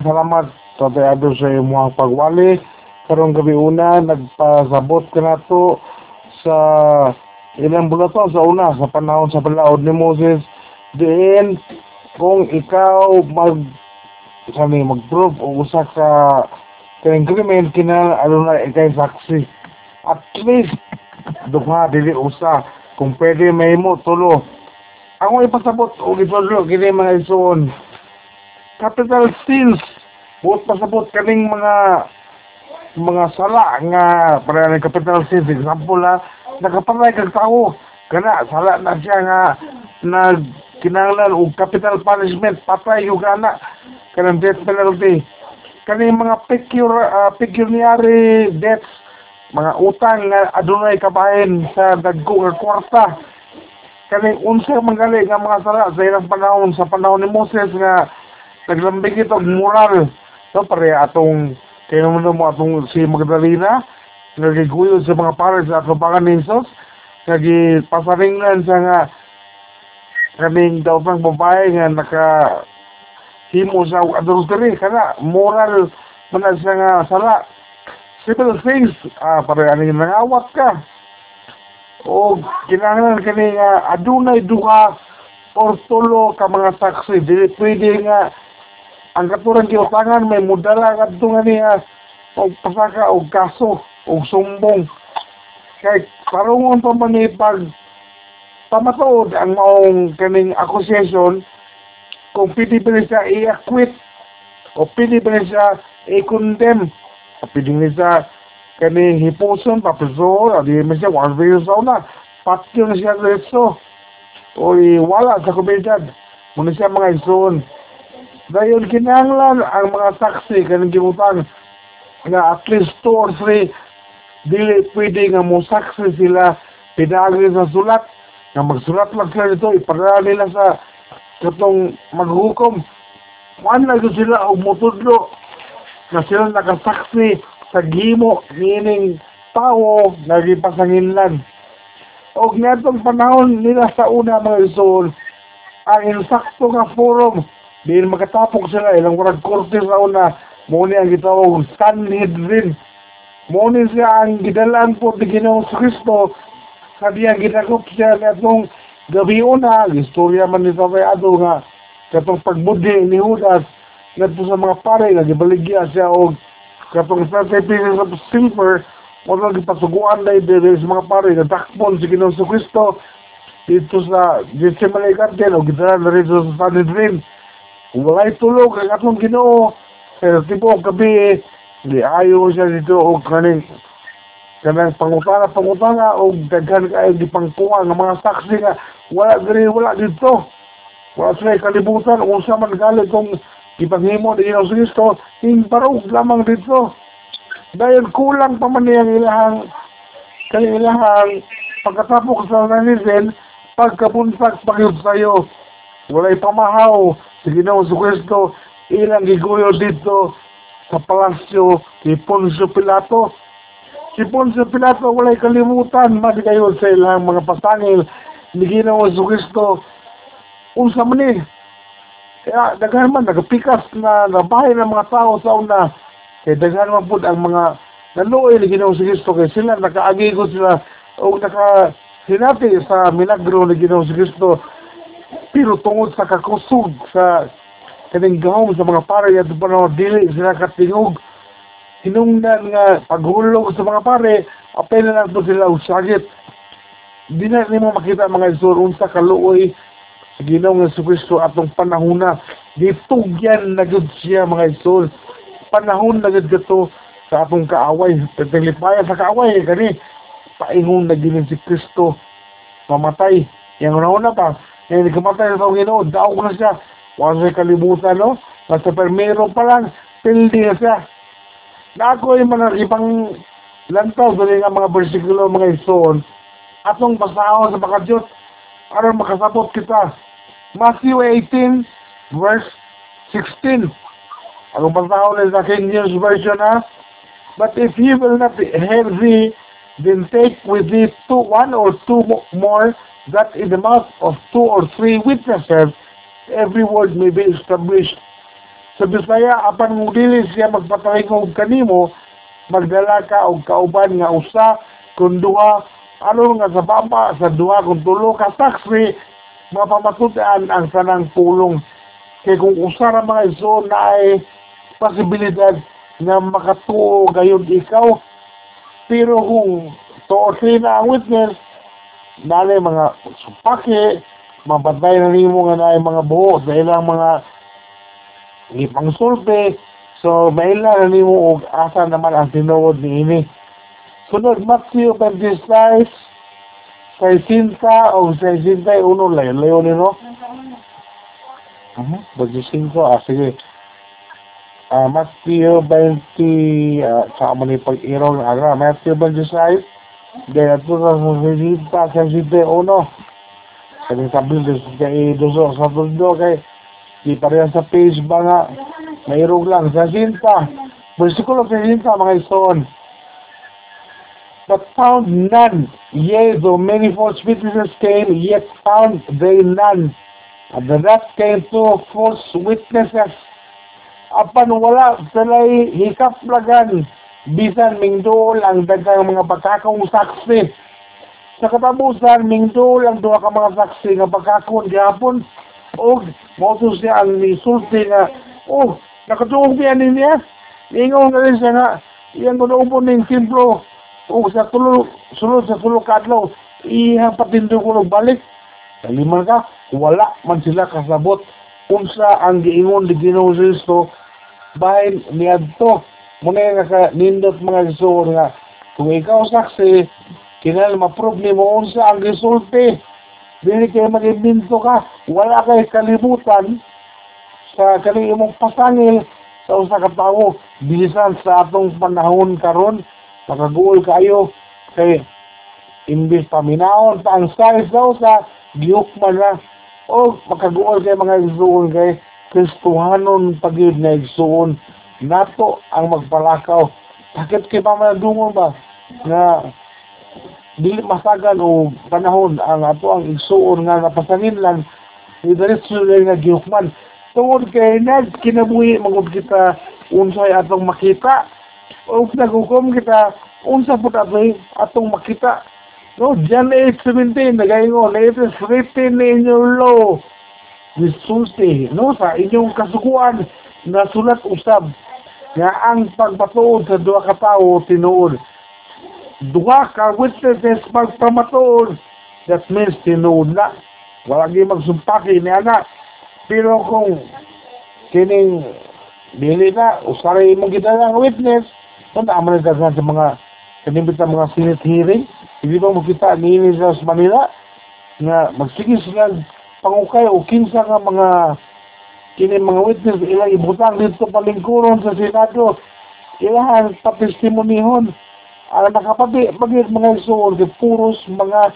Salamat tatayado sa imong pagwali. Karong gabi una nagpasabot ka na to sa ilang bulaton sa una sa panahon sa palaod ni Moses. Diin kung ikaw mag kami mag-prove o usa ka kaning krimen kina ano na ikay saksi. At least duha dili usa kung pwede may mo tulo. Ako ipasabot o gitulo kini mga ison capital sins buot pasabot kaning mga mga sala nga para ng capital sins example ha nakapatay kag tao. Kana sala na siya nga nag kinahanglan og capital punishment patay yung kana kanang death penalty. Kaning mga pecure uh, pecuniary debts mga utang nga adunay kabahin sa dagko nga kwarta. Kaning unsa manggali nga mga sala sa ilang panahon sa panahon ni Moses nga naglambing ito moral. So pare atong naman mo atong si Magdalena nagiguyod sa mga pares sa kabangan ni Jesus nagipasaringlan sa nga kaming daw pang babae nga naka himo sa adultery. Kana moral man siya nga sala. Simple things. Ah pare ani nangawat ka? O kinahanglan kani nga adunay duha or tulo ka mga saksi. Dili pwede nga ang katuran giutangan may mudala kadto nga niya og pasaka og kaso og sumbong. Kay parungon pa man pag pamatuod ang maong kaning accusation kung pwede ba siya i-acquit o pwede ba siya i-condemn o pwede ba siya kaning hipuson papiso o di ba siya one video sa una patyo siya diretso o wala sa komunidad. Muna siya mga ison dahil kinahanglan ang mga saksi kanang gibutan nga at least two or three dili pwede nga mo saksi sila pinagi sa sulat. Nga magsulat lang sila dito ipadala nila sa katong maghukom. Man na sila og mutudlo na sila nakasaksi sa gimo meaning tao nga gipasanginlan og ngatong panahon nila sa una mga isol ang insakto nga forum Di makatapok sila ilang murag korte sa una mo ni ang gitawag Sanhedrin. Mo ni siya ang gidalan po di Ginoong Kristo. Sabi ang ginagop siya natong gabi una istorya man ni Tabayado nga katong pagbudi ni Judas ngadto sa mga pare nga gibaligya siya og katong 30 pieces of silver lang gipasuguan na diri sa mga pare nga dakpon si Ginoong Kristo dito sa Gethsemane Garden o gidala na rin sa Sanhedrin kung wala'y tulog ang atong ginoo, pero tipo gabi, di ayo siya dito o kaning kanang pangutana pangutana o daghan kayo di pangkuha ng mga saksi nga wala diri wala dito. Wala sila kalibutan kung sa man galit kung ipanghimo ni Ginoong Kristo ing parog lamang dito. Dahil kulang pa man niyang ilahang kay ilahang pagkatapok sa nanisin pagkabuntag pagyud sayo walay pamahaw si Ginoong Kristo ilang giguyo dito sa palasyo ni Poncio Pilato. Si Poncio Pilato walay kalimutan man kayo sa ilang mga pasangil ni Ginoong Kristo. Unsa man ni? Kaya daghan man nagapikas na nabahay ng mga tao sa una. Kaya daghan man po ang mga naluoy ni Ginoong Kristo kaya sila nakaagigo sila o naka sinati sa milagro ni Ginoong Kristo pero tungod sa kakusog sa kaning gahom sa mga pare at pa dili sila katingog hinungdan nga paghulog sa mga pare apel na lang sila og sagit. Di na nimo makita mga isor unsa kaluoy sa Ginoong Kristo atong panahona ditugyan na gud siya mga isor panahon na gud gato sa atong kaaway pagpilipaya sa kaaway kani paingon na ginin si Kristo. Mamatay. Yang una pa eh, nagkamatay sa Ginoo, daw na siya. Wala siya kalimutan, no? Basta permero pa lang, pildi na siya. Na ako yung mga ibang lantaw, dali nga mga bersikulo, mga ison, atong basaho sa makadyot, aron makasabot kita. Matthew 18, verse 16. Ang basaho na sa King James Version, ha? But if he will not have thee, then take with thee two, one or two more that in the mouth of two or three witnesses every word may be established. sa Bisaya apan mo dili siya magpataligog kanimo magdala ka og kauban nga usa kun duha ano nga sa baba sa duha kun tulo ka taxi mapamatutan ang sanang pulong kay kung usa ra mga iso na ay posibilidad nga makatuo gayon ikaw pero kung tuotin na ang witness nalay mga supake mapatay na nimo nga na mga buho sa ilang mga ipang sulpe so maila na nimo og asa naman ang tinuod ni ini. Sunod Matthew 26 60 o 61 layo layo ni no? Uh-huh. 25 ah sige. Uh, Matthew 20 uh, sa mo ni pag-iraw ng agra. Matthew 26 Dahil ito sa sasita sa sita uno. Kaya sabi ko sa doso sa tundo kay di pareha sa page ba nga mayroong lang sa sinta. Versikulo sa sinta mga ison. But found none. Yea, though many false witnesses came, yet found they none. And the rest came to false witnesses. Apan wala salay hikaplagan bisan mingdol ang daghang mga pagkakong saksi. Sa katapusan, mingdol ang duha ka mga saksi nga pagkakon gihapon. Og moto siya ang nisulti nga oh nakatuog niya niya. Ingon nga rin siya nga iyang gunaupon ning templo o sa tulo sulod sa tulo kadlaw iyang patindo ko balik. Kaliman ka wala man sila kasabot. Unsa ang giingon ni Ginoo Kristo bahin niadto muna nga ka nindot mga gisor nga kung ikaw saksi kinal ma-prove ni mo unsa ang resulte. Dili kay mag-imbento ka wala kay kalibutan sa kani imong pasangil sa usa ka tawo bilisan sa atong panahon karon makaguol kayo kay imbis paminahon pa ang size daw sa giyukman na. O makaguol kay mga igsuon kay Kristuhanon pagid na igsuon nato ang magpalakaw. Sakit kay pamanadungon ba? Nga dili masagan o panahon ang ato ang igsuon nga napasangin lang ni diretso nga gihukman tungod kay nag kinabuhi magud kita unsay atong makita. O naghukom kita unsa pud atoy atong makita? No John 8:17 nagaingon it is written in your law. Resulte, no, sa inyong kasukuan na sulat usab nga ang pagpatuod sa duha ka tawo tinuod. Duha ka witnesses pagpamatuod that means tinuod na. Wala gyud magsumpaki ni ana. Pero kung kining dili na usaray mo kita ng witness kung naman na sa mga kanibita mga senate hearing hindi ba mo kita niini sa Manila? Nga magsige sila pangukay o kinsa nga mga kini mga witness ilang ibutang dito palingkuron sa Senado. Ilang patestimonihon ang nakapati bagit mga isuon kay puros mga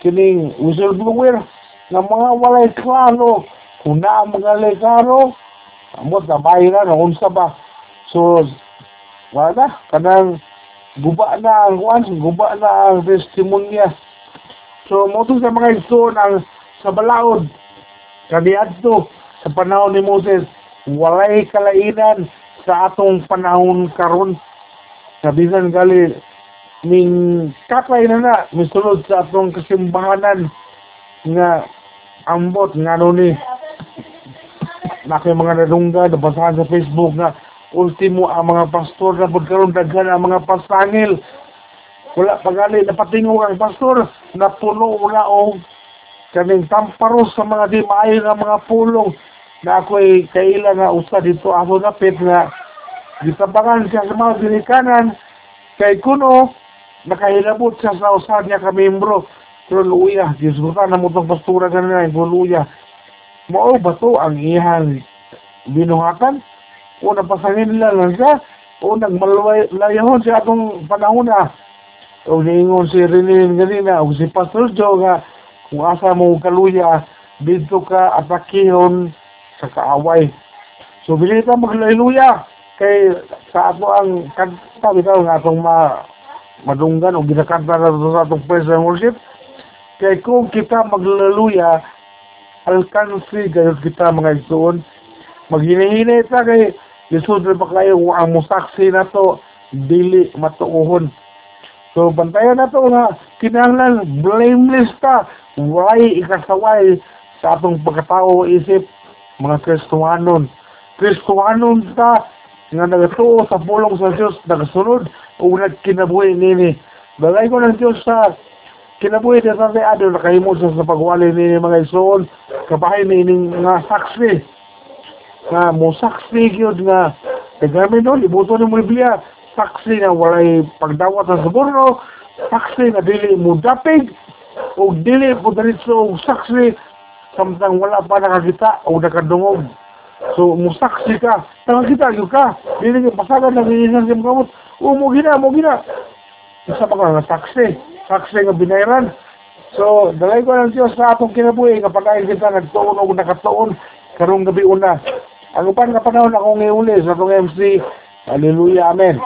kining whistleblower nga mga walay klaro kung na mga lekaro amot na bayan na unsa ba? So wala kanang guba na ang kuan guba na ang testimonya. So mo sa mga isuon ang sa balaod kaniadto sa panahon ni Moses walay kalainan sa atong panahon karon. Sabihan gali ning katay na na sa atong kasimbahanan nga ambot nga no ni. Na mga nadungga nabasahan sa Facebook nga ultimo ang mga pastor na karon daghan ang mga pasangil. Wala pagali napatingog ang pastor na puno wala o. Kaning tamparos sa mga di maayo nga mga pulong na ako'y kaila nga usa dito ako napit nga gitabangan siya sa mga dinikanan kay kuno nakahilabot siya sa usa niya ka membro. Pero luya disgutan na mo itong pastura ganun yung luya. Mao ba to ang iyang binuhatan. O napasangin nila lang siya. O nagmalayahon siya atong panahon na. O niingon si Rene ganina o si Pastor Joe nga kung asa mo kaluya dito ka atakihon sa kaaway so bili ka maglayluya kay sa ato ang kanta bitaw nga atong ma madunggan o ginakanta na sa atong praise and worship. Kay kung kita maglaluya alkansi gayud kita mga isuon Maghinahinay ta kay lisod pa kayo ang musaksi na to dili matuuhon. So bantayan na to nga kinahanglan blameless ta. Why ikasaway sa atong pagkatao isip mga Kristohanon. Kristohanon ta nga nagatuo sa pulong sa Diyos nagasunod o nagkinabuhi nini. Balay ko ng Diyos sa kinabuhi na sa ado nakahimo sa sa pagwali nini mga isuon kabahay nini nga saksi nga mo saksi gyud nga Kagami no, libuto ni mo Biblia, saksi nga walay pagdawat sa suborno, saksi nga dili mo dapig, o dili diretso og saksi, samtang wala pa nakakita o nakadungog. So, mo saksi ka, nakakita yun ka, dili ka pasagan ng inisan sa kamot, o mo gina, mo gina. Isa pa ka nga saksi, saksi nga binayran. So, dalay ko ng Diyos sa atong kinabuhi, kapag ay kita nagtuon o nakatuon, karong gabi una. Ang upan nga panahon akong iuli sa itong MC. Hallelujah, Amen.